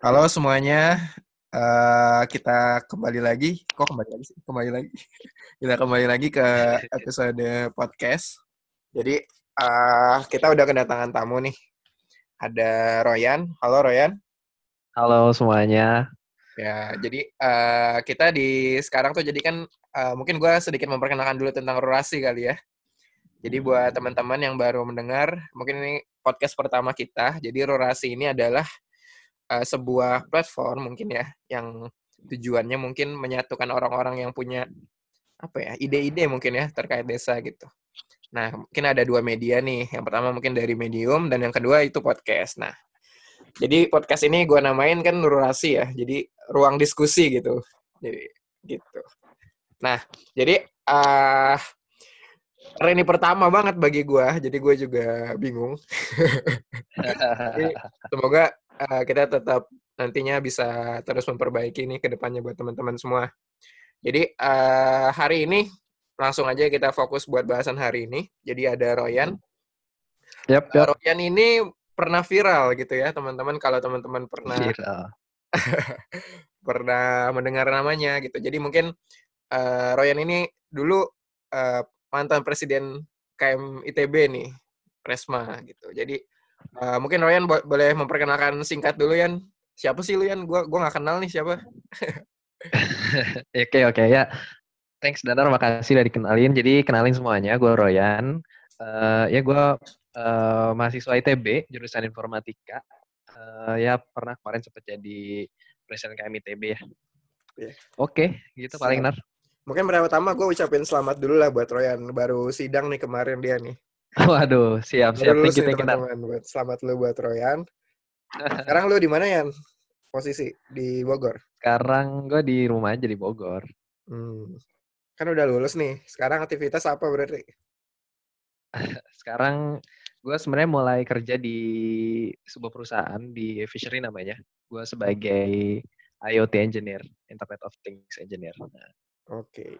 Halo semuanya, uh, kita kembali lagi. Kok kembali lagi sih? Kembali lagi. kita kembali lagi ke episode podcast. Jadi uh, kita udah kedatangan tamu nih. Ada Royan. Halo Royan. Halo semuanya. Ya, jadi uh, kita di sekarang tuh jadi kan uh, mungkin gue sedikit memperkenalkan dulu tentang rurasi kali ya. Jadi buat teman-teman yang baru mendengar, mungkin ini podcast pertama kita. Jadi rurasi ini adalah uh, sebuah platform mungkin ya yang tujuannya mungkin menyatukan orang-orang yang punya apa ya ide-ide mungkin ya terkait desa gitu. Nah mungkin ada dua media nih. Yang pertama mungkin dari Medium dan yang kedua itu podcast. Nah jadi podcast ini gue namain kan Nurasi ya. Jadi ruang diskusi gitu. Jadi gitu. Nah jadi uh, ini pertama banget bagi gue, jadi gue juga bingung. jadi, semoga uh, kita tetap nantinya bisa terus memperbaiki ini ke depannya buat teman-teman semua. Jadi uh, hari ini langsung aja kita fokus buat bahasan hari ini. Jadi ada Royan. Yep, yep. Royan ini pernah viral gitu ya teman-teman. Kalau teman-teman pernah viral. pernah mendengar namanya gitu. Jadi mungkin uh, Royan ini dulu uh, mantan presiden KM ITB nih, Presma gitu. Jadi Uh, mungkin Ryan bo boleh memperkenalkan singkat dulu Yan. Siapa sih lu Yan? Gua gua nggak kenal nih siapa. Oke oke okay, okay. ya. Thanks Danar, makasih udah dikenalin. Jadi kenalin semuanya, gue Royan. Uh, ya gue uh, mahasiswa ITB, jurusan informatika. Uh, ya pernah kemarin sempat jadi presiden KM ITB ya. Yeah. Oke, okay, gitu paling Nar. Mungkin pertama gue ucapin selamat dulu lah buat Royan. Baru sidang nih kemarin dia nih. Waduh, siap siap. Thank you, thank you, Selamat lu buat Royan. Sekarang lu di mana ya? Posisi di Bogor. Sekarang gue di rumah aja di Bogor. Hmm. Kan udah lulus nih. Sekarang aktivitas apa berarti? Sekarang gue sebenarnya mulai kerja di sebuah perusahaan di Fishery namanya. Gue sebagai IoT engineer, Internet of Things engineer. Nah. Oke.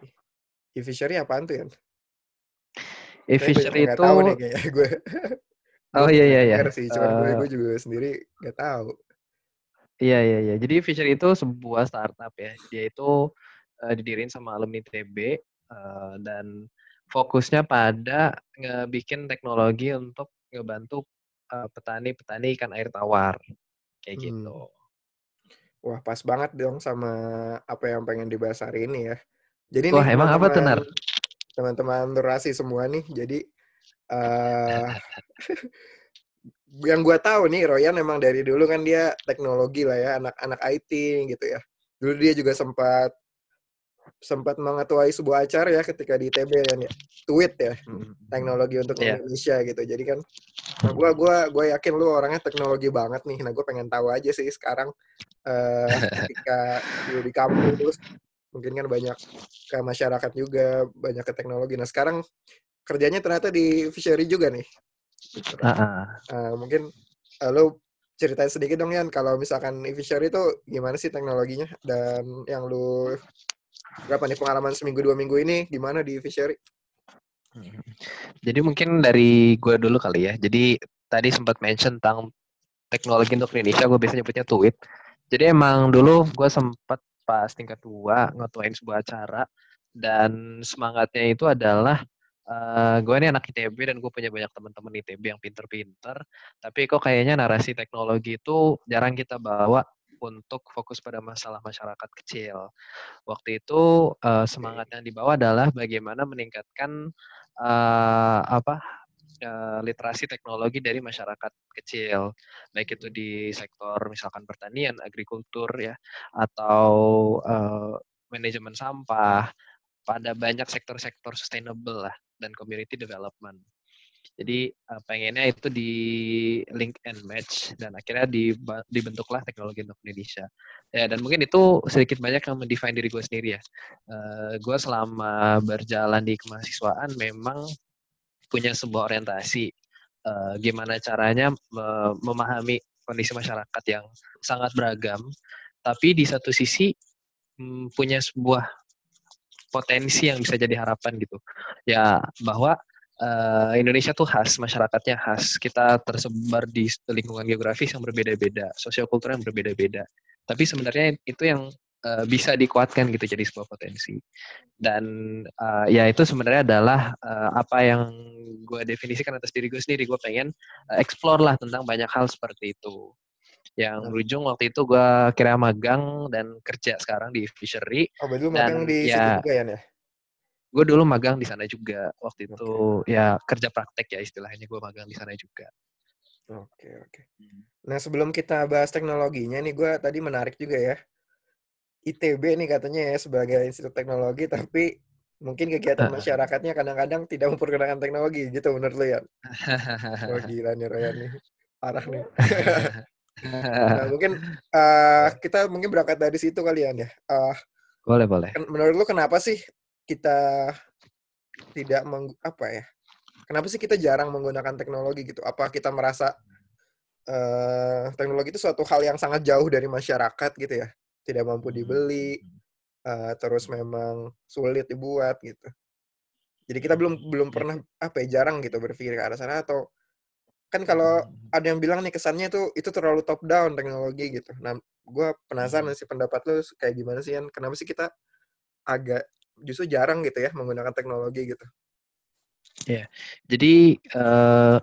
Okay. Fishery apaan tuh ya? E-fishery itu tahu kayak gue. Oh iya iya iya. Sih, cuman uh, gue, gue juga sendiri gak tahu. Iya iya iya. Jadi Fisher itu sebuah startup ya. Dia itu uh, didirin sama alumni TB uh, dan fokusnya pada ngebikin teknologi untuk ngebantu petani-petani uh, ikan air tawar kayak hmm. gitu. Wah pas banget dong sama apa yang pengen dibahas hari ini ya. Jadi Wah nih, emang apa tuh Nar? Teman-teman durasi semua nih. Jadi uh, yang gue tahu nih Royan emang dari dulu kan dia teknologi lah ya, anak-anak IT gitu ya. Dulu dia juga sempat sempat mengetuai sebuah acara ya ketika di ITB kan ya tweet ya hmm. teknologi untuk yeah. Indonesia gitu jadi kan nah gue gua gue yakin lu orangnya teknologi banget nih nah gue pengen tahu aja sih sekarang uh, ketika lu di kampus terus mungkin kan banyak ke masyarakat juga banyak ke teknologi nah sekarang kerjanya ternyata di fishery juga nih gitu. uh -uh. Uh, mungkin uh, lo ceritain sedikit dong Yan kalau misalkan fishery itu gimana sih teknologinya dan yang lu berapa nih pengalaman seminggu dua minggu ini gimana di fishery hmm. jadi mungkin dari gue dulu kali ya jadi tadi sempat mention tentang teknologi untuk Indonesia gue biasanya nyebutnya tweet jadi emang dulu gue sempat pas tingkat dua ngetuain sebuah acara dan semangatnya itu adalah uh, gue ini anak ITB dan gue punya banyak teman-teman ITB yang pinter-pinter tapi kok kayaknya narasi teknologi itu jarang kita bawa untuk fokus pada masalah masyarakat kecil. Waktu itu uh, semangat yang dibawa adalah bagaimana meningkatkan uh, apa uh, literasi teknologi dari masyarakat kecil, baik itu di sektor misalkan pertanian, agrikultur ya, atau uh, manajemen sampah, pada banyak sektor-sektor sustainable lah dan community development. Jadi uh, pengennya itu di link and match dan akhirnya dibentuklah teknologi untuk Indonesia. Ya dan mungkin itu sedikit banyak yang mendefine diri gue sendiri ya. Gue selama berjalan di kemahasiswaan memang punya sebuah orientasi uh, gimana caranya me memahami kondisi masyarakat yang sangat beragam, tapi di satu sisi um, punya sebuah potensi yang bisa jadi harapan gitu. Ya bahwa uh, Indonesia tuh khas, masyarakatnya khas. Kita tersebar di lingkungan geografis yang berbeda-beda, sosiokultur yang berbeda-beda. Tapi sebenarnya itu yang uh, bisa dikuatkan gitu jadi sebuah potensi. Dan uh, ya itu sebenarnya adalah uh, apa yang gue definisikan atas diri gue sendiri. Gue pengen uh, explore lah tentang banyak hal seperti itu. Yang berujung waktu itu gue kira magang dan kerja sekarang di fishery. Oh, betul magang di ya, situ juga ya? gue dulu magang di sana juga waktu itu okay. ya kerja praktek ya istilahnya gue magang di sana juga oke okay, oke okay. Hmm. nah sebelum kita bahas teknologinya nih gue tadi menarik juga ya ITB nih katanya ya sebagai institut teknologi tapi mungkin kegiatan masyarakatnya kadang-kadang tidak memperkenalkan teknologi gitu menurut lo ya oh gila nih Royan nih parah nih nah mungkin uh, kita mungkin berangkat dari situ kalian ya uh, boleh boleh menurut lo kenapa sih kita tidak meng, apa ya? Kenapa sih kita jarang menggunakan teknologi gitu? Apa kita merasa uh, teknologi itu suatu hal yang sangat jauh dari masyarakat gitu ya? Tidak mampu hmm, dibeli, uh, terus memang sulit dibuat gitu. Jadi kita belum belum iya. pernah apa ya jarang gitu berpikir ke arah sana atau kan kalau hmm. ada yang bilang nih kesannya itu itu terlalu top down teknologi gitu. Nah, gue penasaran sih pendapat lu kayak gimana sih kan? Kenapa sih kita agak justru jarang gitu ya menggunakan teknologi gitu. Ya, yeah. jadi uh,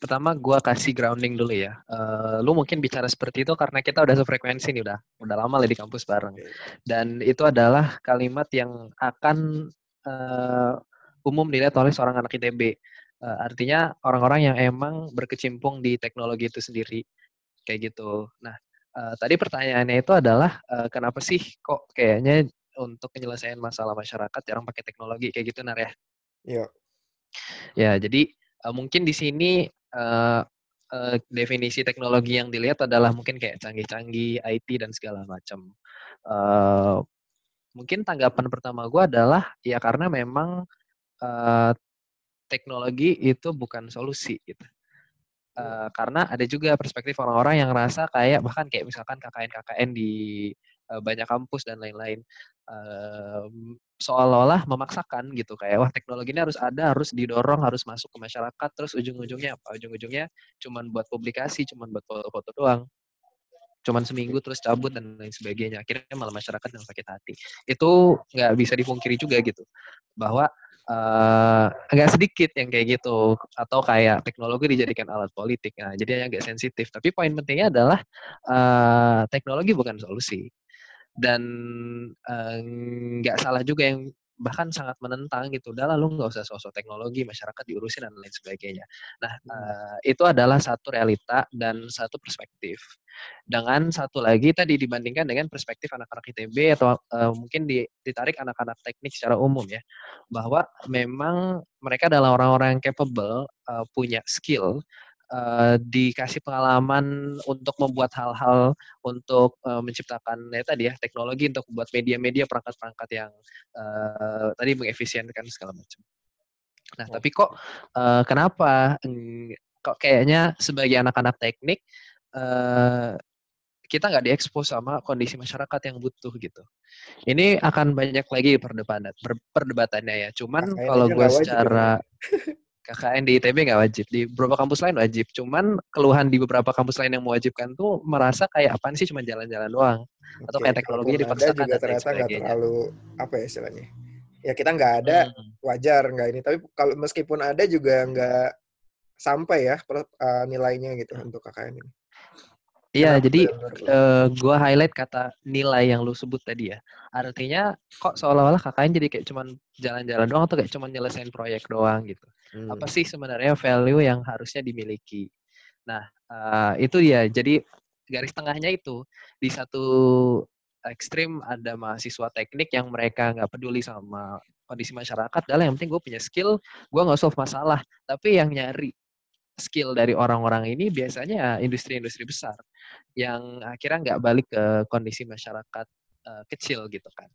pertama gue kasih grounding dulu ya. Uh, lu mungkin bicara seperti itu karena kita udah sefrekuensi nih udah udah lama lah di kampus bareng. Dan itu adalah kalimat yang akan uh, umum dilihat oleh seorang anak ITB. Uh, artinya orang-orang yang emang berkecimpung di teknologi itu sendiri kayak gitu. Nah, uh, tadi pertanyaannya itu adalah uh, kenapa sih kok kayaknya untuk penyelesaian masalah masyarakat jarang pakai teknologi kayak gitu nar ya. Iya. Ya, jadi uh, mungkin di sini uh, uh, definisi teknologi yang dilihat adalah mungkin kayak canggih-canggih IT dan segala macam. Uh, mungkin tanggapan pertama gue adalah ya karena memang uh, teknologi itu bukan solusi gitu. Uh, karena ada juga perspektif orang-orang yang ngerasa kayak bahkan kayak misalkan KKN-KKN di uh, banyak kampus dan lain-lain seolah-olah memaksakan gitu kayak wah teknologi ini harus ada harus didorong harus masuk ke masyarakat terus ujung-ujungnya apa? Ujung-ujungnya cuman buat publikasi cuman buat foto-foto doang. Cuman seminggu terus cabut dan lain sebagainya akhirnya malah masyarakat yang sakit hati. Itu nggak bisa dipungkiri juga gitu bahwa uh, agak sedikit yang kayak gitu atau kayak teknologi dijadikan alat politik. Nah jadi agak sensitif tapi poin pentingnya adalah uh, teknologi bukan solusi dan nggak uh, salah juga yang bahkan sangat menentang gitu. Udah lalu nggak usah sosok teknologi, masyarakat diurusin dan lain sebagainya. Nah, uh, itu adalah satu realita dan satu perspektif. Dengan satu lagi tadi dibandingkan dengan perspektif anak-anak ITB atau uh, mungkin ditarik anak-anak teknik secara umum ya, bahwa memang mereka adalah orang-orang yang capable, uh, punya skill, uh, dikasih pengalaman untuk membuat hal-hal untuk uh, menciptakan ya tadi ya teknologi untuk membuat media-media perangkat-perangkat yang uh, tadi mengefisienkan segala macam. Nah, oh. tapi kok uh, kenapa kok kayaknya sebagai anak-anak teknik uh, kita nggak diekspos sama kondisi masyarakat yang butuh gitu. Ini akan banyak lagi perdebatan perdebatannya ya. Cuman kalau gue secara KKN di ITB nggak wajib, di beberapa kampus lain wajib. Cuman keluhan di beberapa kampus lain yang mewajibkan tuh merasa kayak apa sih cuma jalan-jalan doang, Oke, atau kayak teknologi dipaksakan juga ternyata nggak terlalu apa ya istilahnya. Ya kita nggak ada hmm. wajar nggak ini, tapi kalau meskipun ada juga nggak sampai ya per, uh, nilainya gitu hmm. untuk KKN ini. Iya, jadi uh, gua highlight kata nilai yang lu sebut tadi ya. Artinya kok seolah-olah KKN jadi kayak cuman jalan-jalan doang atau kayak cuman nyelesain proyek doang gitu. Hmm. Apa sih sebenarnya value yang harusnya dimiliki? Nah, uh, itu ya. Jadi garis tengahnya itu di satu ekstrim ada mahasiswa teknik yang mereka nggak peduli sama kondisi masyarakat adalah yang penting gue punya skill, gue nggak solve masalah. Tapi yang nyari skill dari orang-orang ini biasanya industri-industri besar yang akhirnya nggak balik ke kondisi masyarakat uh, kecil gitu kan.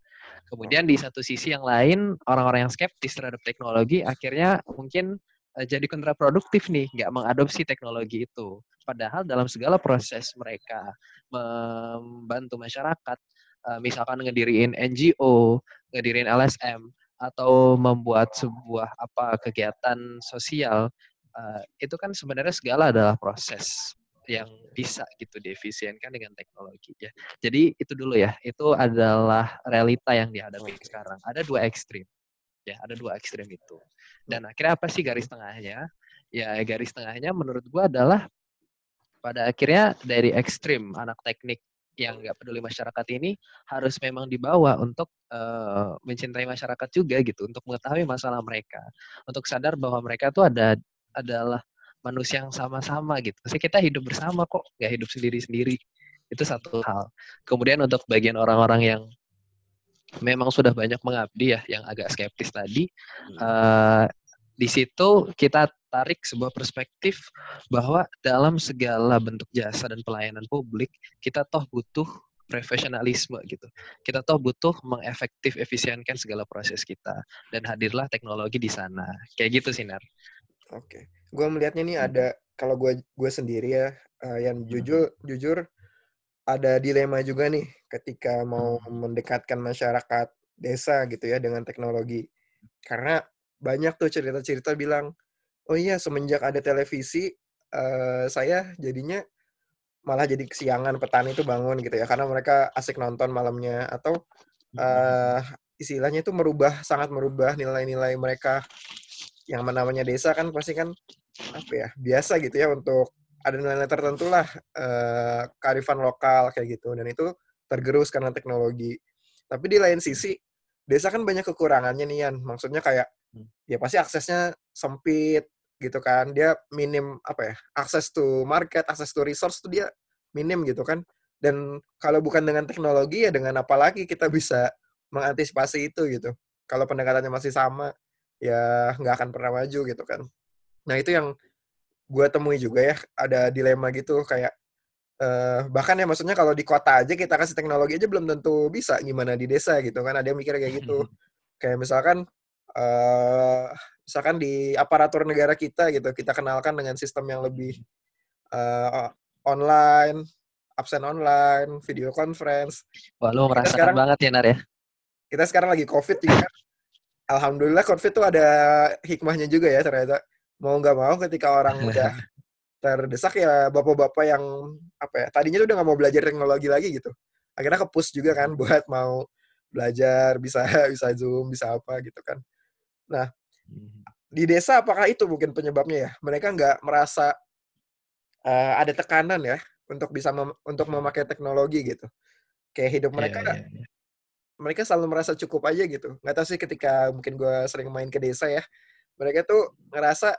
Kemudian di satu sisi yang lain orang-orang yang skeptis terhadap teknologi akhirnya mungkin uh, jadi kontraproduktif nih, nggak mengadopsi teknologi itu. Padahal dalam segala proses mereka membantu masyarakat, uh, misalkan ngediriin NGO, ngediriin LSM, atau membuat sebuah apa kegiatan sosial uh, itu kan sebenarnya segala adalah proses yang bisa gitu diefisienkan dengan teknologi ya. Jadi itu dulu ya, itu adalah realita yang dihadapi okay. sekarang. Ada dua ekstrim. Ya, ada dua ekstrim itu. Dan akhirnya apa sih garis tengahnya? Ya, garis tengahnya menurut gua adalah pada akhirnya dari ekstrim anak teknik yang nggak peduli masyarakat ini harus memang dibawa untuk uh, mencintai masyarakat juga gitu untuk mengetahui masalah mereka untuk sadar bahwa mereka tuh ada adalah manusia yang sama-sama gitu Pasti kita hidup bersama kok nggak hidup sendiri-sendiri itu satu hal kemudian untuk bagian orang-orang yang memang sudah banyak mengabdi ya yang agak skeptis tadi uh, di situ kita tarik sebuah perspektif bahwa dalam segala bentuk jasa dan pelayanan publik kita toh butuh profesionalisme gitu. Kita toh butuh mengefektif efisienkan segala proses kita dan hadirlah teknologi di sana. Kayak gitu sih Nar. Oke. Gue melihatnya nih ada kalau gue gue sendiri ya uh, yang jujur jujur ada dilema juga nih ketika mau mendekatkan masyarakat desa gitu ya dengan teknologi. Karena banyak tuh cerita-cerita bilang, oh iya semenjak ada televisi, uh, saya jadinya malah jadi kesiangan petani itu bangun gitu ya, karena mereka asik nonton malamnya atau uh, istilahnya itu merubah sangat merubah nilai-nilai mereka yang namanya desa kan pasti kan apa ya biasa gitu ya untuk ada nilai-nilai tertentu lah uh, kearifan lokal kayak gitu dan itu tergerus karena teknologi. Tapi di lain sisi desa kan banyak kekurangannya nih Yan. Maksudnya kayak Hmm. ya pasti aksesnya sempit gitu kan dia minim apa ya akses to market akses to resource tuh dia minim gitu kan dan kalau bukan dengan teknologi ya dengan apa lagi kita bisa mengantisipasi itu gitu kalau pendekatannya masih sama ya nggak akan pernah maju gitu kan. Nah itu yang gue temui juga ya ada dilema gitu kayak uh, bahkan ya maksudnya kalau di kota aja kita kasih teknologi aja belum tentu bisa gimana di desa gitu kan ada yang mikir kayak gitu. Kayak misalkan uh, misalkan di aparatur negara kita gitu kita kenalkan dengan sistem yang lebih uh, online absen online video conference. Wah lo ngerasakan sekarang, banget ya Nar ya? kita sekarang lagi covid juga kan alhamdulillah covid tuh ada hikmahnya juga ya ternyata mau nggak mau ketika orang udah terdesak ya bapak-bapak yang apa ya tadinya tuh udah nggak mau belajar teknologi lagi gitu akhirnya kepus juga kan buat mau belajar bisa bisa zoom bisa apa gitu kan Nah, di desa apakah itu mungkin penyebabnya ya? Mereka nggak merasa uh, ada tekanan ya untuk bisa mem untuk memakai teknologi gitu. Kayak hidup iya, mereka, yeah, yeah, yeah. Mereka selalu merasa cukup aja gitu. Nggak tahu sih ketika mungkin gue sering main ke desa ya, mereka tuh ngerasa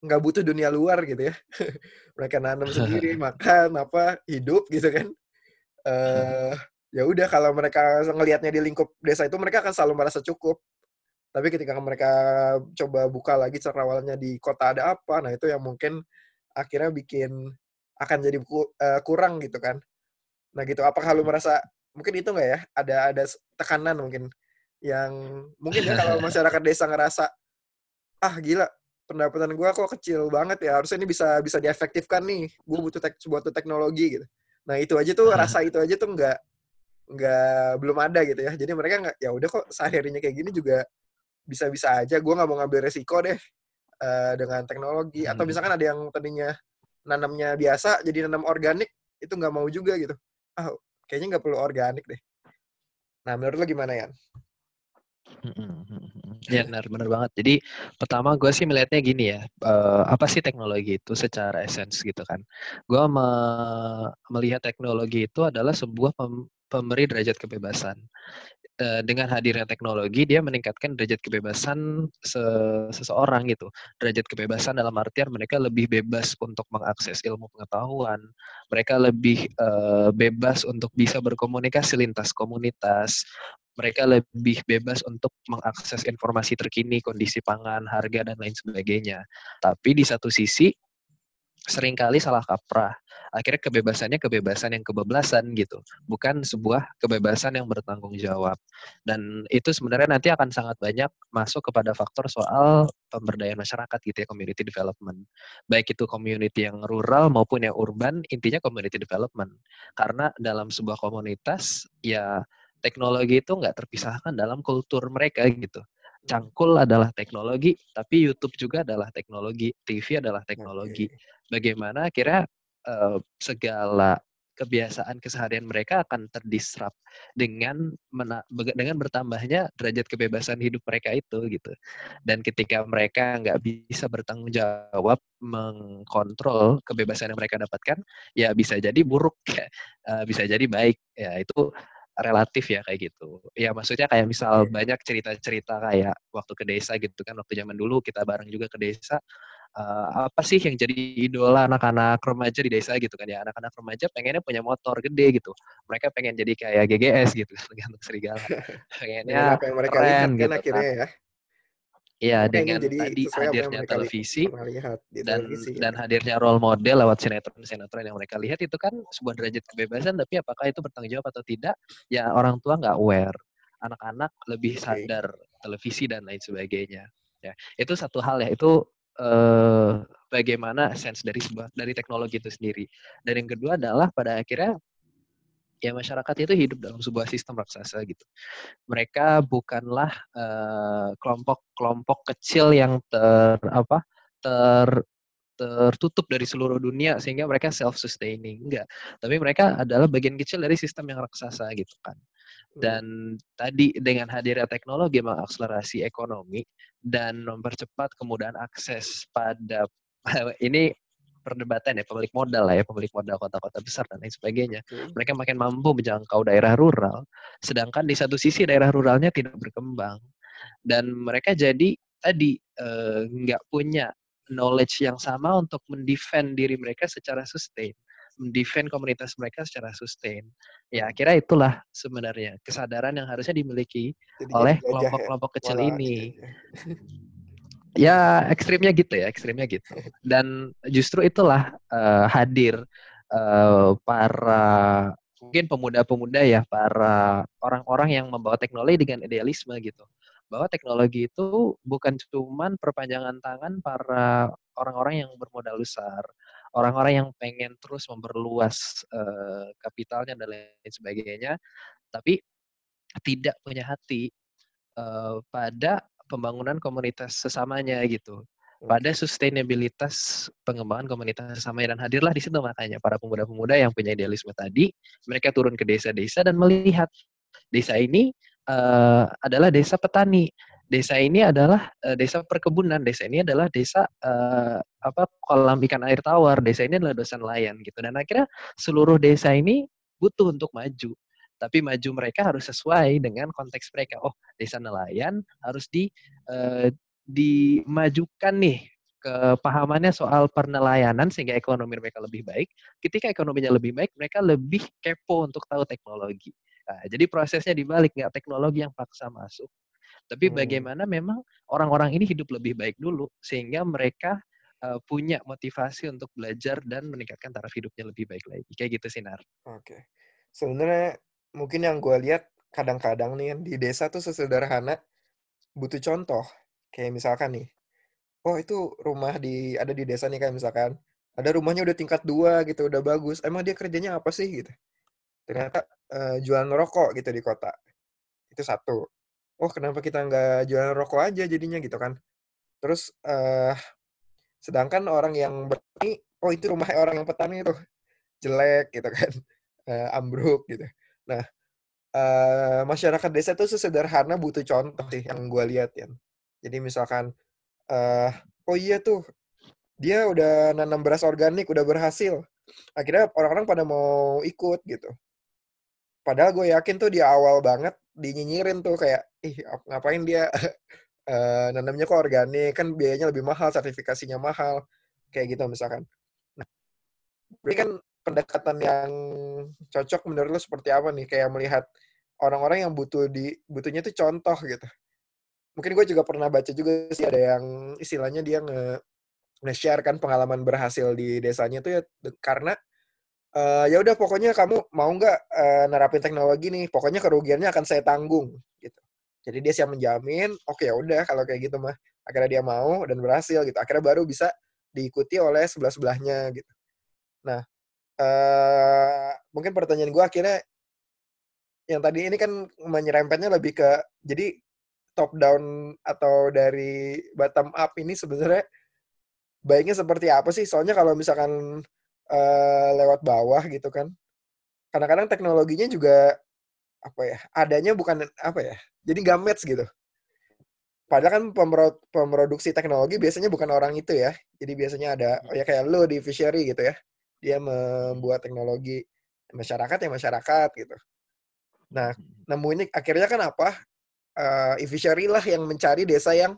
nggak butuh dunia luar gitu ya. mereka nanam sendiri, makan apa, hidup gitu kan. Uh, ya udah kalau mereka ngelihatnya di lingkup desa itu mereka akan selalu merasa cukup tapi ketika mereka coba buka lagi cakrawalanya di kota ada apa, nah itu yang mungkin akhirnya bikin akan jadi uh, kurang gitu kan. Nah gitu, apakah lu merasa mungkin itu nggak ya? Ada ada tekanan mungkin yang mungkin ya kalau masyarakat desa ngerasa ah gila pendapatan gue kok kecil banget ya harusnya ini bisa bisa diefektifkan nih. Gue butuh tek, sebuah teknologi gitu. Nah itu aja tuh rasa itu aja tuh nggak nggak belum ada gitu ya. Jadi mereka nggak ya udah kok seharinya kayak gini juga bisa-bisa aja gue nggak mau ngambil resiko deh uh, dengan teknologi. Hmm. atau misalkan ada yang tadinya nanamnya biasa jadi nanam organik itu nggak mau juga gitu. Ah kayaknya nggak perlu organik deh nah menurut lo gimana ya Ya benar benar banget. Jadi pertama gue sih melihatnya gini ya, uh, apa sih teknologi itu secara esens gitu kan? Gue me melihat teknologi itu adalah sebuah pem pemberi derajat kebebasan. Eh, dengan hadirnya teknologi dia meningkatkan derajat kebebasan se seseorang gitu. Derajat kebebasan dalam artian mereka lebih bebas untuk mengakses ilmu pengetahuan, mereka lebih uh, bebas untuk bisa berkomunikasi lintas komunitas, mereka lebih bebas untuk mengakses informasi terkini, kondisi pangan, harga dan lain sebagainya. Tapi di satu sisi sering kali salah kaprah. Akhirnya kebebasannya kebebasan yang kebablasan gitu, bukan sebuah kebebasan yang bertanggung jawab. Dan itu sebenarnya nanti akan sangat banyak masuk kepada faktor soal pemberdayaan masyarakat gitu ya, community development. Baik itu community yang rural maupun yang urban, intinya community development. Karena dalam sebuah komunitas ya teknologi itu nggak terpisahkan dalam kultur mereka gitu cangkul adalah teknologi, tapi YouTube juga adalah teknologi, TV adalah teknologi. Bagaimana kira uh, segala kebiasaan keseharian mereka akan terdisrupt dengan mena dengan bertambahnya derajat kebebasan hidup mereka itu gitu. Dan ketika mereka nggak bisa bertanggung jawab mengkontrol kebebasan yang mereka dapatkan, ya bisa jadi buruk, ya. uh, bisa jadi baik. Ya itu relatif ya kayak gitu. Ya maksudnya kayak misal yeah. banyak cerita-cerita kayak waktu ke desa gitu kan waktu zaman dulu kita bareng juga ke desa uh, apa sih yang jadi idola anak-anak remaja di desa gitu kan ya anak-anak remaja pengennya punya motor gede gitu mereka pengen jadi kayak GGS gitu gantung serigala pengennya apa yang mereka keren lihat, kan gitu akhirnya kan. ya Iya dengan tadi hadirnya televisi lihat dan televisi, dan ya. hadirnya role model lewat sinetron-sinetron yang mereka lihat itu kan sebuah derajat kebebasan tapi apakah itu bertanggung jawab atau tidak ya orang tua nggak aware anak-anak lebih sadar televisi dan lain sebagainya ya itu satu hal ya itu eh, bagaimana sense dari sebuah dari teknologi itu sendiri. Dan yang kedua adalah pada akhirnya ya masyarakat itu hidup dalam sebuah sistem raksasa gitu. Mereka bukanlah kelompok-kelompok uh, kecil yang ter apa ter tertutup dari seluruh dunia sehingga mereka self sustaining enggak tapi mereka adalah bagian kecil dari sistem yang raksasa gitu kan hmm. dan tadi dengan hadirnya teknologi mengakselerasi ekonomi dan mempercepat kemudahan akses pada ini perdebatan ya pemilik modal lah ya pemilik modal kota-kota besar dan lain sebagainya okay. mereka makin mampu menjangkau daerah rural sedangkan di satu sisi daerah ruralnya tidak berkembang dan mereka jadi tadi eh, nggak uh, punya knowledge yang sama untuk mendefend diri mereka secara sustain mendefend komunitas mereka secara sustain. Ya, kira itulah sebenarnya kesadaran yang harusnya dimiliki Jadi oleh ya? kelompok-kelompok ya? kecil Wala, ini. Ya, ekstrimnya gitu ya, ekstrimnya gitu. Dan justru itulah uh, hadir uh, para mungkin pemuda-pemuda ya, para orang-orang yang membawa teknologi dengan idealisme gitu bahwa teknologi itu bukan cuma perpanjangan tangan para orang-orang yang bermodal besar, orang-orang yang pengen terus memperluas uh, kapitalnya dan lain sebagainya, tapi tidak punya hati uh, pada pembangunan komunitas sesamanya gitu. Pada sustainabilitas pengembangan komunitas sesamanya dan hadirlah di situ makanya para pemuda-pemuda yang punya idealisme tadi. Mereka turun ke desa-desa dan melihat desa ini uh, adalah desa petani. Desa ini adalah uh, desa perkebunan, desa ini adalah desa uh, apa kolam ikan air tawar, desa ini adalah desa nelayan gitu. Dan akhirnya seluruh desa ini butuh untuk maju. Tapi maju mereka harus sesuai dengan konteks mereka. Oh, desa nelayan harus di uh, dimajukan nih kepahamannya soal pernelayanan sehingga ekonomi mereka lebih baik. Ketika ekonominya lebih baik, mereka lebih kepo untuk tahu teknologi. Nah, jadi prosesnya dibalik, nggak teknologi yang paksa masuk, tapi hmm. bagaimana memang orang-orang ini hidup lebih baik dulu sehingga mereka uh, punya motivasi untuk belajar dan meningkatkan taraf hidupnya lebih baik lagi. Kayak gitu sih Nar. Oke. Sebenarnya mungkin yang gue lihat kadang-kadang nih di desa tuh sesederhana butuh contoh. Kayak misalkan nih, oh itu rumah di ada di desa nih kayak misalkan ada rumahnya udah tingkat dua gitu udah bagus. Emang dia kerjanya apa sih gitu? Ternyata uh, jualan rokok gitu di kota. Itu satu oh kenapa kita nggak jualan rokok aja jadinya gitu kan. Terus uh, sedangkan orang yang berani, oh itu rumah orang yang petani itu jelek gitu kan, uh, ambruk gitu. Nah, uh, masyarakat desa itu sesederhana butuh contoh sih yang gue lihat ya. Jadi misalkan, uh, oh iya tuh dia udah nanam beras organik, udah berhasil. Akhirnya orang-orang pada mau ikut gitu. Padahal gue yakin tuh di awal banget dinyinyirin tuh kayak, ih ngapain dia uh, nanamnya kok organik, kan biayanya lebih mahal, sertifikasinya mahal, kayak gitu misalkan. Nah, ini kan pendekatan yang cocok menurut lo seperti apa nih? Kayak melihat orang-orang yang butuh di butuhnya itu contoh gitu. Mungkin gue juga pernah baca juga sih ada yang istilahnya dia nge nge-share kan pengalaman berhasil di desanya tuh ya karena uh, ya udah pokoknya kamu mau nggak uh, nerapin teknologi nih pokoknya kerugiannya akan saya tanggung gitu jadi dia siap menjamin oke ya udah kalau kayak gitu mah akhirnya dia mau dan berhasil gitu akhirnya baru bisa diikuti oleh sebelah sebelahnya gitu nah uh, mungkin pertanyaan gue akhirnya yang tadi ini kan menyerempetnya lebih ke jadi top down atau dari bottom up ini sebenarnya baiknya seperti apa sih? Soalnya kalau misalkan uh, lewat bawah gitu kan, kadang-kadang teknologinya juga apa ya adanya bukan apa ya jadi nggak match gitu. Padahal kan pemroduksi teknologi biasanya bukan orang itu ya jadi biasanya ada oh ya kayak lo di Fishery gitu ya dia membuat teknologi masyarakat ya masyarakat gitu. Nah nemuin akhirnya kan apa? Uh, e lah yang mencari desa yang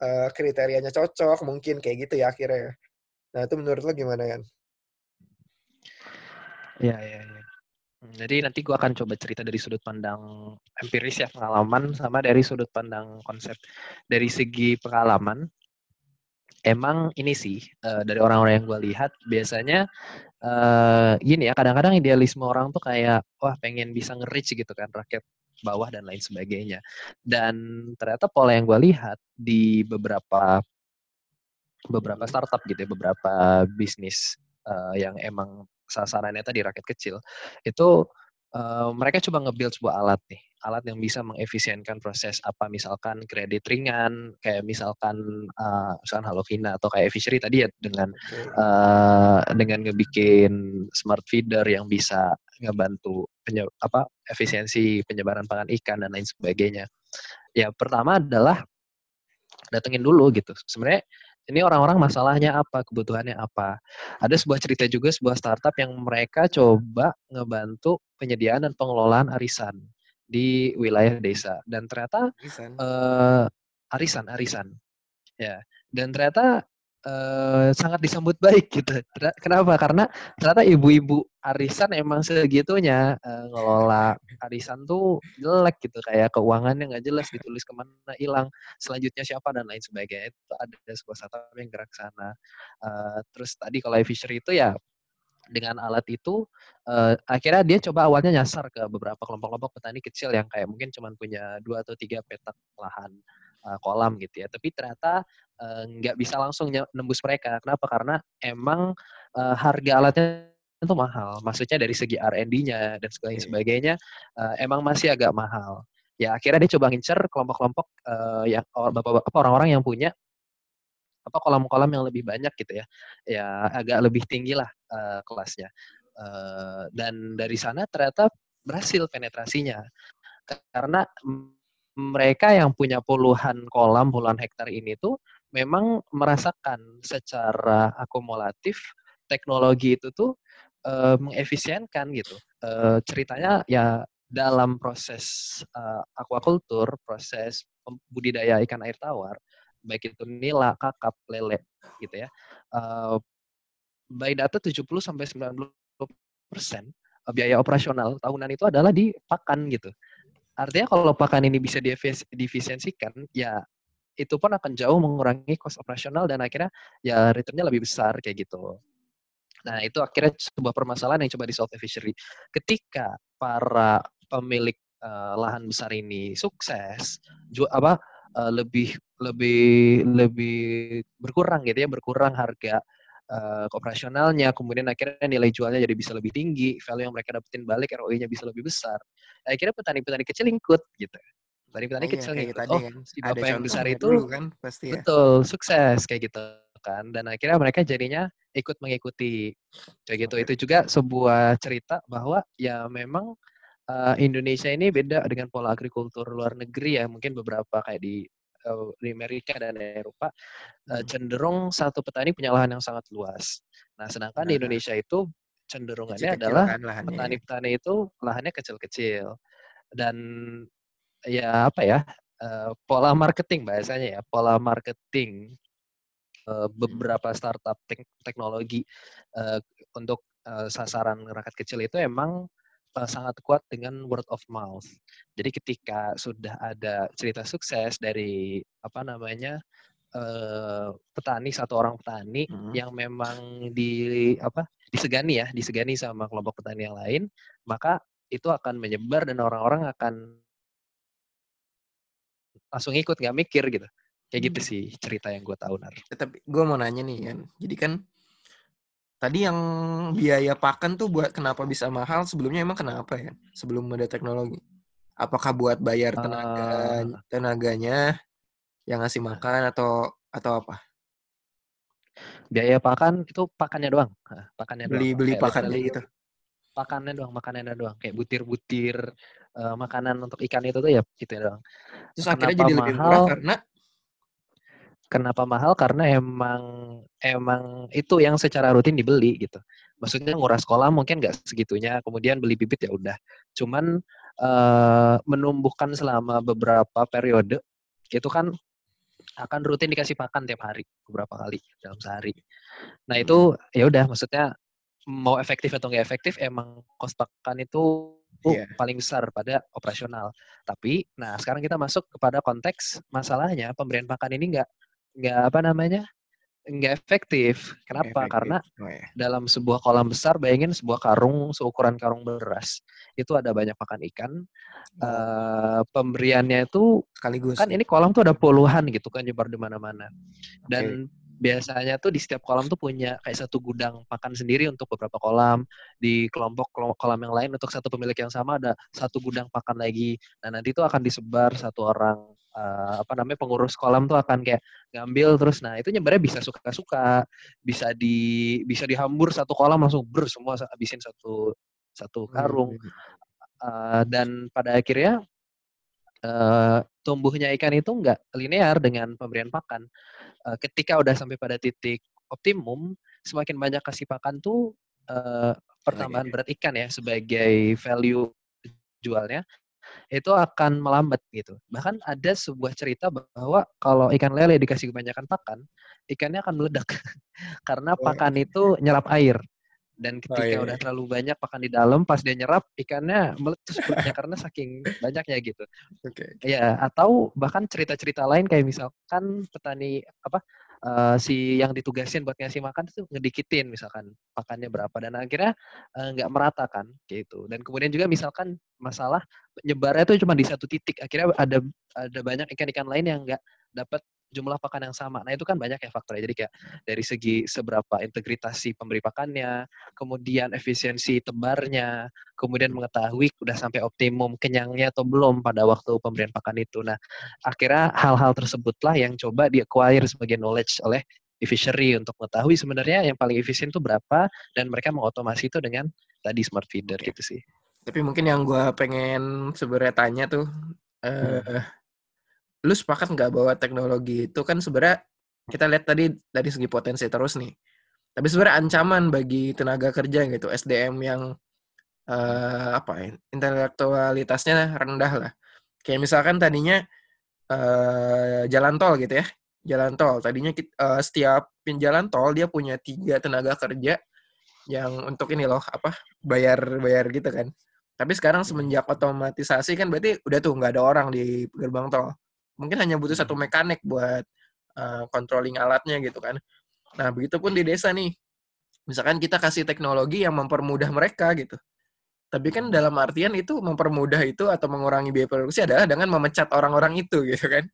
uh, kriterianya cocok mungkin kayak gitu ya akhirnya nah itu menurut lo gimana kan ya ya ya. Jadi nanti gue akan coba cerita dari sudut pandang empiris ya pengalaman sama dari sudut pandang konsep. Dari segi pengalaman, emang ini sih uh, dari orang-orang yang gue lihat biasanya uh, gini ya kadang-kadang idealisme orang tuh kayak wah pengen bisa nge-reach gitu kan rakyat bawah dan lain sebagainya. Dan ternyata pola yang gue lihat di beberapa beberapa startup gitu ya, beberapa bisnis uh, yang emang sasarannya tadi rakyat kecil itu uh, mereka coba nge-build sebuah alat nih alat yang bisa mengefisienkan proses apa misalkan kredit ringan kayak misalkan uh, misalkan Halovina atau kayak Fishery tadi ya dengan uh, dengan ngebikin smart feeder yang bisa ngebantu penye apa efisiensi penyebaran pangan ikan dan lain sebagainya. Ya pertama adalah datengin dulu gitu. Sebenarnya ini orang-orang masalahnya apa, kebutuhannya apa. Ada sebuah cerita juga sebuah startup yang mereka coba ngebantu penyediaan dan pengelolaan arisan di wilayah desa dan ternyata arisan, uh, arisan, arisan. Ya. Dan ternyata uh, sangat disambut baik gitu. Kenapa? Karena ternyata ibu-ibu arisan emang segitunya uh, ngelola arisan tuh jelek gitu kayak keuangannya nggak jelas ditulis ke mana hilang selanjutnya siapa dan lain sebagainya itu ada sebuah startup yang gerak sana uh, terus tadi kalau fishery itu ya dengan alat itu uh, akhirnya dia coba awalnya nyasar ke beberapa kelompok-kelompok petani kecil yang kayak mungkin cuma punya dua atau tiga petak lahan uh, kolam gitu ya. Tapi ternyata nggak uh, bisa langsung nembus mereka. Kenapa? Karena emang uh, harga alatnya itu mahal. Maksudnya dari segi R&D-nya dan sebagainya, sebagainya uh, emang masih agak mahal. Ya akhirnya dia coba ngincer kelompok-kelompok uh, yang bapak-bapak orang-orang yang punya apa kolam-kolam yang lebih banyak gitu ya. Ya agak lebih tinggi lah uh, kelasnya. Uh, dan dari sana ternyata berhasil penetrasinya. Karena mereka yang punya puluhan kolam, puluhan hektar ini tuh memang merasakan secara akumulatif teknologi itu tuh uh, mengefisienkan gitu. Uh, ceritanya ya dalam proses uh, aquaculture, proses budidaya ikan air tawar, baik itu nila, kakap, lele gitu ya. Uh, by data 70 sampai 90 persen biaya operasional tahunan itu adalah di pakan gitu. Artinya kalau pakan ini bisa diefisiensikan, ya itu pun akan jauh mengurangi cost operasional dan akhirnya ya returnnya lebih besar kayak gitu. Nah itu akhirnya sebuah permasalahan yang coba di solve fishery. Ketika para pemilik uh, lahan besar ini sukses, ju apa uh, lebih lebih lebih berkurang gitu ya, berkurang harga uh, operasionalnya, kemudian akhirnya nilai jualnya jadi bisa lebih tinggi, value yang mereka dapetin balik ROI-nya bisa lebih besar. Nah, akhirnya petani-petani kecil ikut gitu. Petani-petani oh, kecil iya, ngikut. Oh, kan. si bapak yang besar itu kan pasti ya. Betul, sukses kayak gitu kan. Dan akhirnya mereka jadinya ikut mengikuti kayak gitu. Okay. Itu juga sebuah cerita bahwa ya memang uh, Indonesia ini beda dengan pola agrikultur luar negeri ya. Mungkin beberapa kayak di uh, di Amerika dan Eropa uh, cenderung satu petani punya lahan yang sangat luas. Nah, sedangkan nah, di Indonesia itu cenderungannya kecil adalah kan petani-petani itu lahannya kecil-kecil. Dan ya apa ya uh, pola marketing bahasanya ya pola marketing uh, beberapa startup tek teknologi uh, untuk uh, sasaran rakyat kecil itu emang uh, sangat kuat dengan word of mouth. Jadi ketika sudah ada cerita sukses dari apa namanya uh, petani satu orang petani hmm. yang memang di apa disegani ya disegani sama kelompok petani yang lain, maka itu akan menyebar dan orang-orang akan langsung ikut nggak mikir gitu. Kayak gitu hmm. sih cerita yang gue tahu nar. Ya, tapi gue mau nanya nih kan, jadi kan Tadi yang biaya pakan tuh buat kenapa bisa mahal sebelumnya emang kenapa ya? Sebelum ada teknologi. Apakah buat bayar tenaga Eh, tenaganya yang ngasih makan atau atau apa? biaya pakan itu pakannya doang. Pakannya doang. Beli beli Kayak pakannya literally gitu. pakannya doang, makanannya doang. Kayak butir-butir eh, makanan untuk ikan itu tuh ya gitu doang. Terus akhirnya Kenapa jadi lebih murah mahal? karena Kenapa mahal? Karena emang emang itu yang secara rutin dibeli gitu. Maksudnya nguras kolam mungkin nggak segitunya, kemudian beli bibit ya udah. Cuman eh, menumbuhkan selama beberapa periode itu kan akan rutin dikasih pakan tiap hari beberapa kali dalam sehari. Nah itu ya udah maksudnya mau efektif atau nggak efektif emang kos pakan itu Iya. paling besar pada operasional. Tapi nah sekarang kita masuk kepada konteks masalahnya pemberian pakan ini nggak nggak apa namanya nggak efektif. Kenapa? efektif. Karena Oh, ya. dalam sebuah kolam besar bayangin sebuah karung seukuran karung beras itu ada banyak pakan ikan. Eh, pemberiannya itu sekaligus. kan ini kolam tuh ada puluhan gitu kan nyebar di mana-mana. Dan biasanya tuh di setiap kolam tuh punya kayak satu gudang pakan sendiri untuk beberapa kolam. Di kelompok kelo- kolam yang lain untuk satu pemilik yang sama ada satu gudang pakan lagi. Nah, nanti itu akan disebar satu orang eh, apa namanya pengurus kolam tuh akan kayak ngambil terus nah itu nyebarnya bisa suka-suka, bisa di bisa dihambur satu kolam langsung ber semua habisin satu satu karung Hmm. Eh, dan pada akhirnya eh, tumbuhnya ikan itu nggak linear dengan pemberian pakan. Eh, ketika udah sampai pada titik optimum, semakin banyak kasih pakan tuh eh, pertambahan berat ikan ya sebagai value jualnya itu akan melambat gitu. Bahkan ada sebuah cerita bahwa kalau ikan lele dikasih kebanyakan pakan, ikannya akan meledak karena Oh. pakan itu nyerap air. Dan Oh, ketika iya, udah iya. terlalu banyak pakan di dalam, pas dia nyerap, ikannya meletus perutnya karena saking banyaknya gitu. Oke. Ya, atau bahkan cerita-cerita lain kayak misalkan petani apa eh, si yang ditugasin buat ngasih makan itu ngedikitin misalkan pakannya berapa dan akhirnya eh, nggak merata kan gitu. Dan kemudian juga misalkan masalah nyebarnya itu cuma di satu titik, akhirnya ada ada banyak ikan-ikan lain yang nggak dapat jumlah pakan yang sama. Nah itu kan banyak ya faktornya. Jadi kayak dari segi seberapa integritas si pemberi pakannya, kemudian efisiensi tebarnya, kemudian mengetahui udah sampai optimum kenyangnya atau belum pada waktu pemberian pakan itu. Nah, akhirnya hal-hal tersebutlah yang coba di acquire sebagai knowledge oleh di fishery untuk mengetahui sebenarnya yang paling efisien itu berapa dan mereka mengotomasi itu dengan tadi smart feeder gitu sih. Tapi mungkin yang gue pengen sebenarnya tanya tuh, eh, lu sepakat nggak bahwa teknologi itu kan sebenarnya kita lihat tadi dari segi potensi terus nih. Tapi sebenarnya ancaman bagi tenaga kerja gitu, SDM yang eh, apa ya, intelektualitasnya rendah lah. Kayak misalkan tadinya eh, jalan tol gitu ya, jalan tol. Tadinya eh, setiap pin jalan tol dia punya tiga tenaga kerja yang untuk ini loh apa bayar-bayar gitu kan. Tapi sekarang semenjak otomatisasi kan berarti udah tuh nggak ada orang di gerbang tol. Mungkin hanya butuh satu mekanik buat uh, controlling alatnya gitu kan. Nah, begitupun di desa nih. Misalkan kita kasih teknologi yang mempermudah mereka gitu. Tapi kan dalam artian itu mempermudah itu atau mengurangi biaya produksi adalah dengan memecat orang-orang itu gitu kan.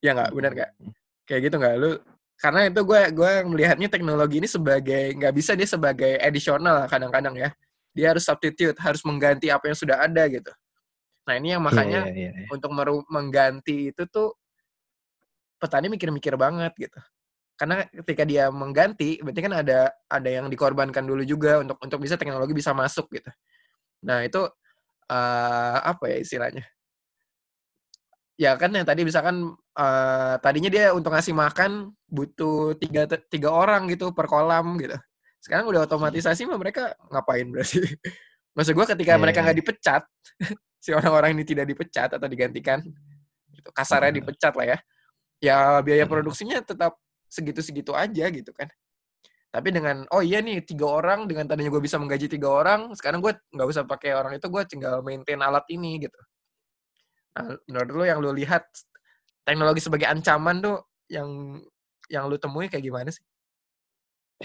Ya nggak, benar nggak? Kayak gitu nggak? Lu karena itu gue gue melihatnya teknologi ini sebagai nggak bisa dia sebagai additional kadang-kadang ya. Dia harus substitute, harus mengganti apa yang sudah ada gitu. Nah ini yang makanya Iya, iya, iya. untuk meru- mengganti itu tuh petani mikir-mikir banget gitu. Karena ketika dia mengganti, berarti kan ada ada yang dikorbankan dulu juga untuk untuk bisa teknologi bisa masuk gitu. Nah itu eh, apa ya istilahnya? Ya kan yang tadi misalkan eh, tadinya dia untuk ngasih makan butuh tiga tiga orang gitu per kolam gitu. Sekarang udah otomatisasi mah mereka ngapain berarti? Maksud gue ketika Iya, mereka iya, nggak dipecat, si orang-orang ini tidak dipecat atau digantikan, gitu, kasarnya dipecat lah ya, ya biaya produksinya tetap segitu-segitu aja gitu kan. Tapi dengan oh iya nih tiga orang dengan tadinya gue bisa menggaji tiga orang, sekarang gue nggak usah pakai orang itu, gue tinggal maintain alat ini gitu. Nah, menurut lu yang lu lihat teknologi sebagai ancaman tuh yang yang lu temui kayak gimana sih?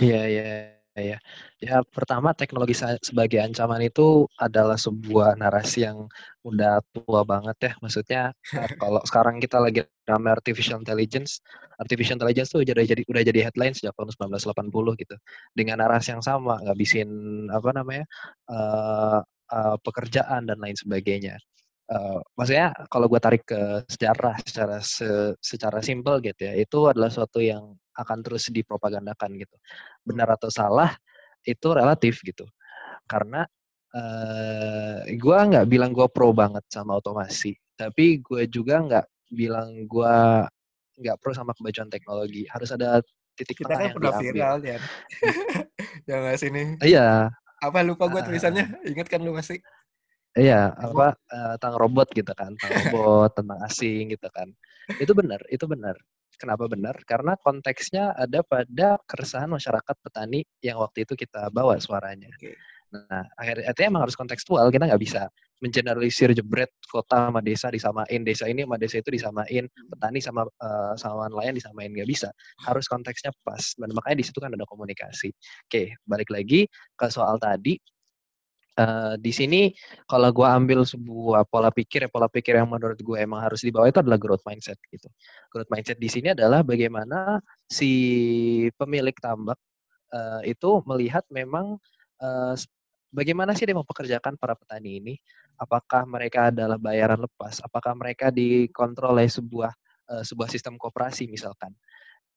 Iya, iya, iya. Ya, pertama teknologi sebagai ancaman itu adalah sebuah narasi yang udah tua banget ya. Maksudnya eh, kalau sekarang kita lagi ramai artificial intelligence, artificial intelligence tuh udah jadi udah jadi headline sejak tahun 1980 gitu. Dengan narasi yang sama, ngabisin apa namanya? eh eh, pekerjaan dan lain sebagainya. uh, maksudnya kalau gue tarik ke sejarah secara se, secara simple gitu ya itu adalah suatu yang akan terus dipropagandakan gitu. Benar atau salah itu relatif gitu. Karena uh, gue nggak bilang gue pro banget sama otomasi tapi gue juga nggak bilang gue nggak pro sama kemajuan teknologi. Harus ada titik kita tengah kan pernah viral ya yang nggak sini iya. Apa lupa gue tulisannya? Ingat kan lu masih Iya, apa? uh, tentang robot gitu kan, tentang robot, tentang asing gitu kan. Itu benar, itu benar. Kenapa benar? Karena konteksnya ada pada keresahan masyarakat petani yang waktu itu kita bawa suaranya. Okay. Nah, akhirnya artinya emang harus kontekstual. Kita nggak bisa mengeneralisir jebret kota sama desa disamain, desa ini sama desa itu disamain, petani sama uh, sama nelayan disamain nggak bisa. Harus konteksnya pas. Dan makanya di situ kan ada komunikasi. Oke, balik lagi ke soal tadi Uh, di sini kalau gue ambil sebuah pola pikir pola pikir yang menurut gue emang harus dibawa itu adalah growth mindset gitu. Growth mindset di sini adalah bagaimana si pemilik tambak uh, itu melihat memang uh, bagaimana sih dia mempekerjakan para petani ini? Apakah mereka adalah bayaran lepas? Apakah mereka dikontrol oleh sebuah uh, sebuah sistem koperasi misalkan?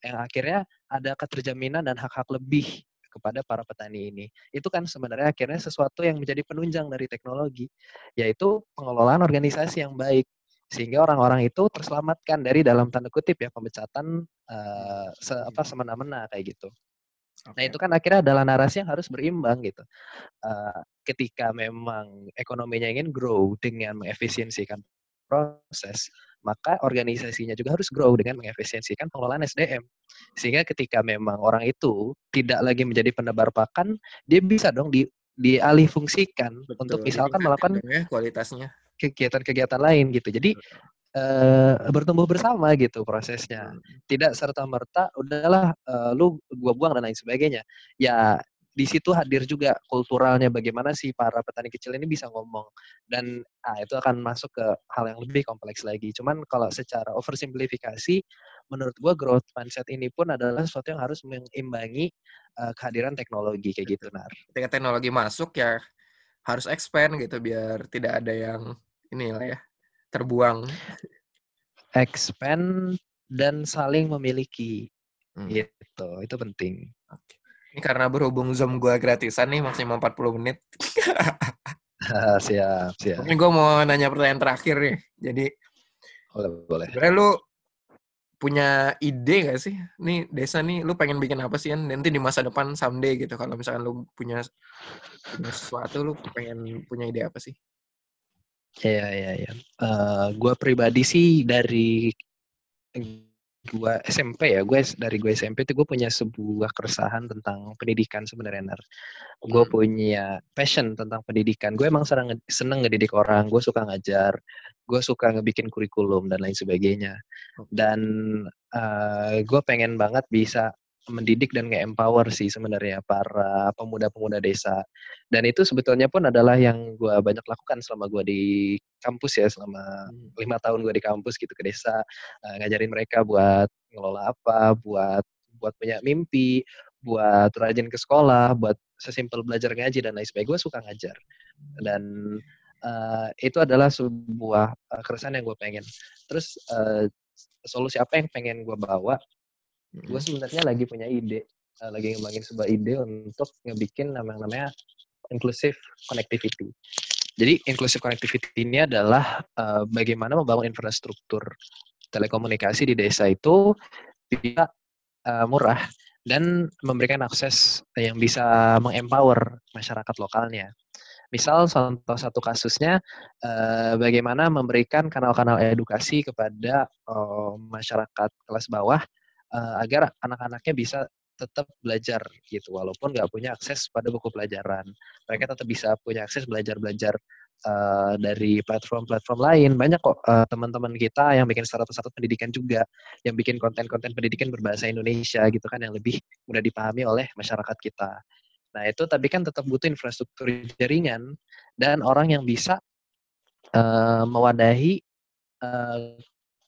Yang akhirnya ada keterjaminan dan hak-hak lebih kepada para petani ini. Itu kan sebenarnya akhirnya sesuatu yang menjadi penunjang dari teknologi, yaitu pengelolaan organisasi yang baik sehingga orang-orang itu terselamatkan dari dalam tanda kutip ya pemecatan uh, se apa semena-mena kayak gitu. Okay. Nah itu kan akhirnya adalah narasi yang harus berimbang gitu. Uh, ketika memang ekonominya ingin grow dengan mengefisiensikan proses, maka organisasinya juga harus grow dengan mengefisiensikan pengelolaan SDM. Sehingga ketika memang orang itu tidak lagi menjadi penebar pakan, dia bisa dong di dialih fungsikan Betul. untuk misalkan melakukan ya, kualitasnya kegiatan-kegiatan lain gitu. Jadi uh, bertumbuh bersama gitu prosesnya. Hmm. Tidak serta merta udahlah uh, lu gua buang dan lain sebagainya. Ya di situ hadir juga kulturalnya bagaimana sih para petani kecil ini bisa ngomong dan ah, itu akan masuk ke hal yang lebih kompleks lagi. Cuman kalau secara oversimplifikasi, menurut gua growth mindset ini pun adalah sesuatu yang harus mengimbangi uh, kehadiran teknologi kayak gitu, Nar. Ketika teknologi masuk ya harus expand gitu biar tidak ada yang inilah ya terbuang. Expand dan saling memiliki. Hmm. Gitu, itu penting. Oke. Ini karena berhubung Zoom gue gratisan nih maksimal 40 menit. siap, siap. Mungkin gue mau nanya pertanyaan terakhir nih. Jadi boleh, boleh. Sebenarnya lu punya ide gak sih? Nih desa nih lu pengen bikin apa sih kan? Nanti di masa depan someday gitu. Kalau misalkan lu punya, punya sesuatu lu pengen punya ide apa sih? Iya, iya, iya. Uh, gue pribadi sih dari gua SMP ya, gue dari gue SMP itu gue punya sebuah keresahan tentang pendidikan sebenarnya. Gue hmm. punya passion tentang pendidikan. Gue emang seneng, seneng ngedidik orang, gue suka ngajar, gue suka ngebikin kurikulum dan lain sebagainya. Dan uh, gue pengen banget bisa mendidik dan nge-empower sih sebenarnya para pemuda-pemuda desa. Dan itu sebetulnya pun adalah yang gue banyak lakukan selama gue di kampus ya, selama hmm. lima tahun gue di kampus gitu ke desa, uh, ngajarin mereka buat ngelola apa, buat buat punya mimpi, buat rajin ke sekolah, buat sesimpel belajar ngaji dan lain sebagainya. Gue suka ngajar. Dan uh, itu adalah sebuah uh, keresahan yang gue pengen. Terus uh, solusi apa yang pengen gue bawa gue sebenarnya lagi punya ide uh, lagi ngembangin sebuah ide untuk ngebikin nama namanya inclusive connectivity jadi inclusive connectivity ini adalah uh, bagaimana membangun infrastruktur telekomunikasi di desa itu bisa uh, murah dan memberikan akses yang bisa mengempower masyarakat lokalnya. Misal contoh satu kasusnya uh, bagaimana memberikan kanal-kanal edukasi kepada masyarakat kelas bawah uh, agar anak-anaknya bisa tetap belajar gitu walaupun nggak punya akses pada buku pelajaran. Mereka tetap bisa punya akses belajar-belajar uh, dari platform-platform lain. Banyak kok uh, teman-teman kita yang bikin startup-startup pendidikan juga yang bikin konten-konten pendidikan berbahasa Indonesia gitu kan yang lebih mudah dipahami oleh masyarakat kita. Nah itu tapi kan tetap butuh infrastruktur jaringan dan orang yang bisa uh, mewadahi uh,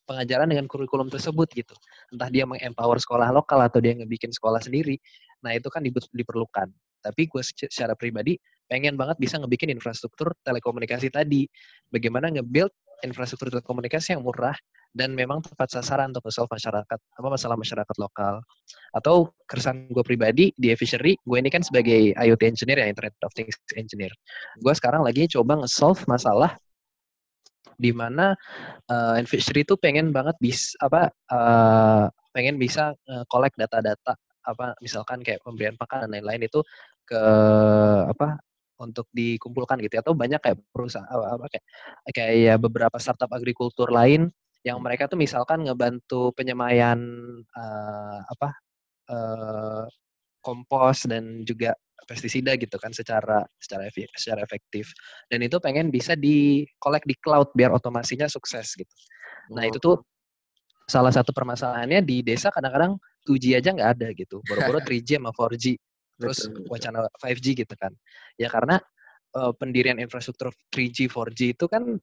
pengajaran dengan kurikulum tersebut gitu. Entah dia mengempower sekolah lokal atau dia ngebikin sekolah sendiri. Nah, itu kan diperlukan. Tapi gue secara pribadi pengen banget bisa ngebikin infrastruktur telekomunikasi tadi. Bagaimana nge-build infrastruktur telekomunikasi yang murah dan memang tepat sasaran untuk nge masyarakat apa masalah masyarakat lokal. Atau keresahan gue pribadi di Efficiency, gue ini kan sebagai IoT engineer ya, Internet of Things engineer. Gue sekarang lagi coba nge-solve masalah di mana uh, itu pengen banget bis apa uh, pengen bisa uh, data-data apa misalkan kayak pemberian pakan dan lain-lain itu ke apa untuk dikumpulkan gitu ya. atau banyak kayak perusahaan apa kayak kayak beberapa startup agrikultur lain yang mereka tuh misalkan ngebantu penyemaian uh, apa uh, kompos dan juga pestisida gitu kan secara secara secara efektif dan itu pengen bisa di collect di cloud biar otomasinya sukses gitu. Nah itu tuh salah satu permasalahannya di desa kadang-kadang 2G aja nggak ada gitu, boro-boro 3G sama 4G terus betul, wacana 5G gitu kan. Ya karena uh, pendirian infrastruktur 3G, 4G itu kan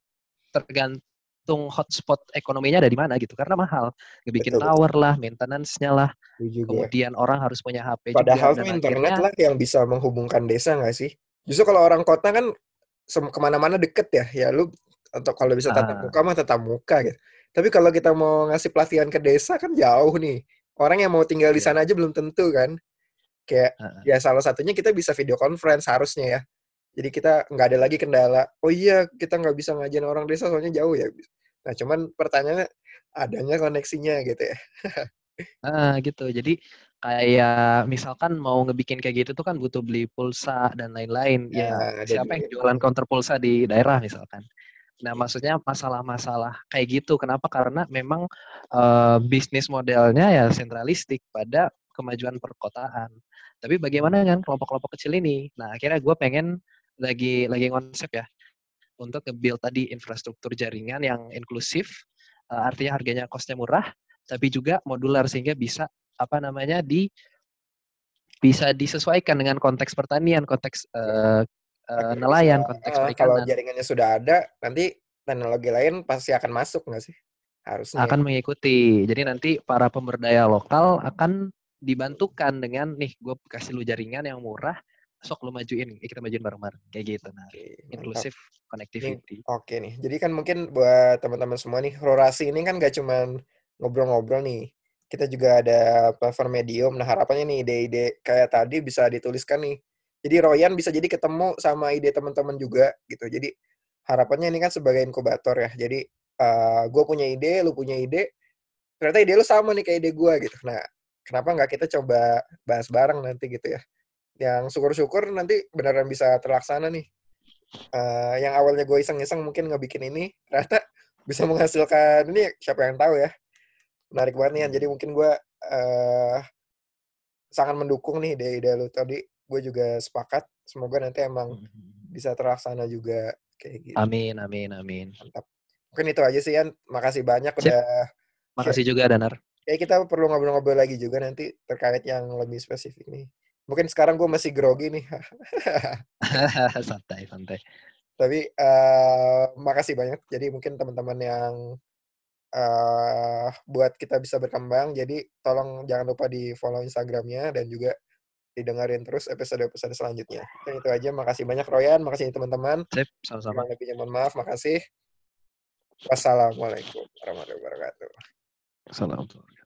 tergantung hotspot ekonominya ada di mana gitu karena mahal. Ngebikin betul, tower betul. lah, maintenance-nya lah. Juga. Kemudian orang harus punya HP Padahal juga. Padahal internet akhirnya, lah yang bisa menghubungkan desa nggak sih? Justru kalau orang kota kan ke mana-mana deket ya, ya lu atau kalau bisa tatap ah. muka mah tatap muka gitu. Tapi kalau kita mau ngasih pelatihan ke desa kan jauh nih. Orang yang mau tinggal di iya. sana aja belum tentu kan. Kayak uh -uh. ya salah satunya kita bisa video conference harusnya ya. Jadi kita nggak ada lagi kendala. Oh iya kita nggak bisa ngajarin orang desa soalnya jauh ya. Nah cuman pertanyaannya adanya koneksinya gitu ya. ah gitu. Jadi kayak misalkan mau ngebikin kayak gitu tuh kan butuh beli pulsa dan lain-lain. Ya, ya siapa yang jualan counter pulsa di daerah misalkan. Nah, maksudnya masalah-masalah kayak gitu. Kenapa? Karena memang uh, bisnis modelnya ya sentralistik pada kemajuan perkotaan. Tapi bagaimana dengan kelompok-kelompok kecil ini? Nah, akhirnya gue pengen lagi lagi konsep ya untuk nge-build tadi infrastruktur jaringan yang inklusif, uh, artinya harganya kosnya murah, tapi juga modular sehingga bisa apa namanya di bisa disesuaikan dengan konteks pertanian, konteks uh, uh, nelayan, konteks perikanan. Kalau jaringannya sudah ada, nanti teknologi lain pasti akan masuk nggak sih? Harusnya. Akan mengikuti. Jadi nanti para pemberdaya lokal akan dibantukan dengan nih gue kasih lu jaringan yang murah sok lu majuin ya kita majuin bareng-bareng. Kayak gitu nah okay, inklusif connectivity. oke okay nih jadi kan mungkin buat teman-teman semua nih rorasi ini kan gak cuman ngobrol-ngobrol nih kita juga ada platform medium. Nah harapannya nih ide-ide kayak tadi bisa dituliskan nih. Jadi Royan bisa jadi ketemu sama ide teman-teman juga gitu. Jadi harapannya ini kan sebagai inkubator ya. Jadi uh, eh, gue punya ide lu punya ide ternyata ide lu sama nih kayak ide gue gitu. Nah kenapa nggak kita coba bahas bareng nanti gitu ya yang syukur-syukur nanti beneran bisa terlaksana nih. Uh, yang awalnya gue iseng-iseng mungkin nggak bikin ini ternyata bisa menghasilkan ini siapa yang tahu ya. Menarik banget nih jadi mungkin gue uh, sangat mendukung nih ide-ide lu tadi. Gue juga sepakat semoga nanti emang bisa terlaksana juga kayak gitu. Amin amin amin. Mantap. Mungkin itu aja sih Yan. Makasih banyak Sip. udah makasih juga Danar. Kayak kita perlu ngobrol-ngobrol lagi juga nanti terkait yang lebih spesifik nih. Mungkin sekarang gue masih grogi nih. santai, santai. Tapi uh, makasih banyak. Jadi mungkin teman-teman yang uh, buat kita bisa berkembang. Jadi tolong jangan lupa di follow Instagramnya dan juga didengarin terus episode-episode selanjutnya. Dan itu aja. Makasih banyak Royan. Makasih teman-teman. Sip, sama-sama. Lebihnya mohon maaf. Makasih. Wassalamualaikum warahmatullahi wabarakatuh. Assalamualaikum.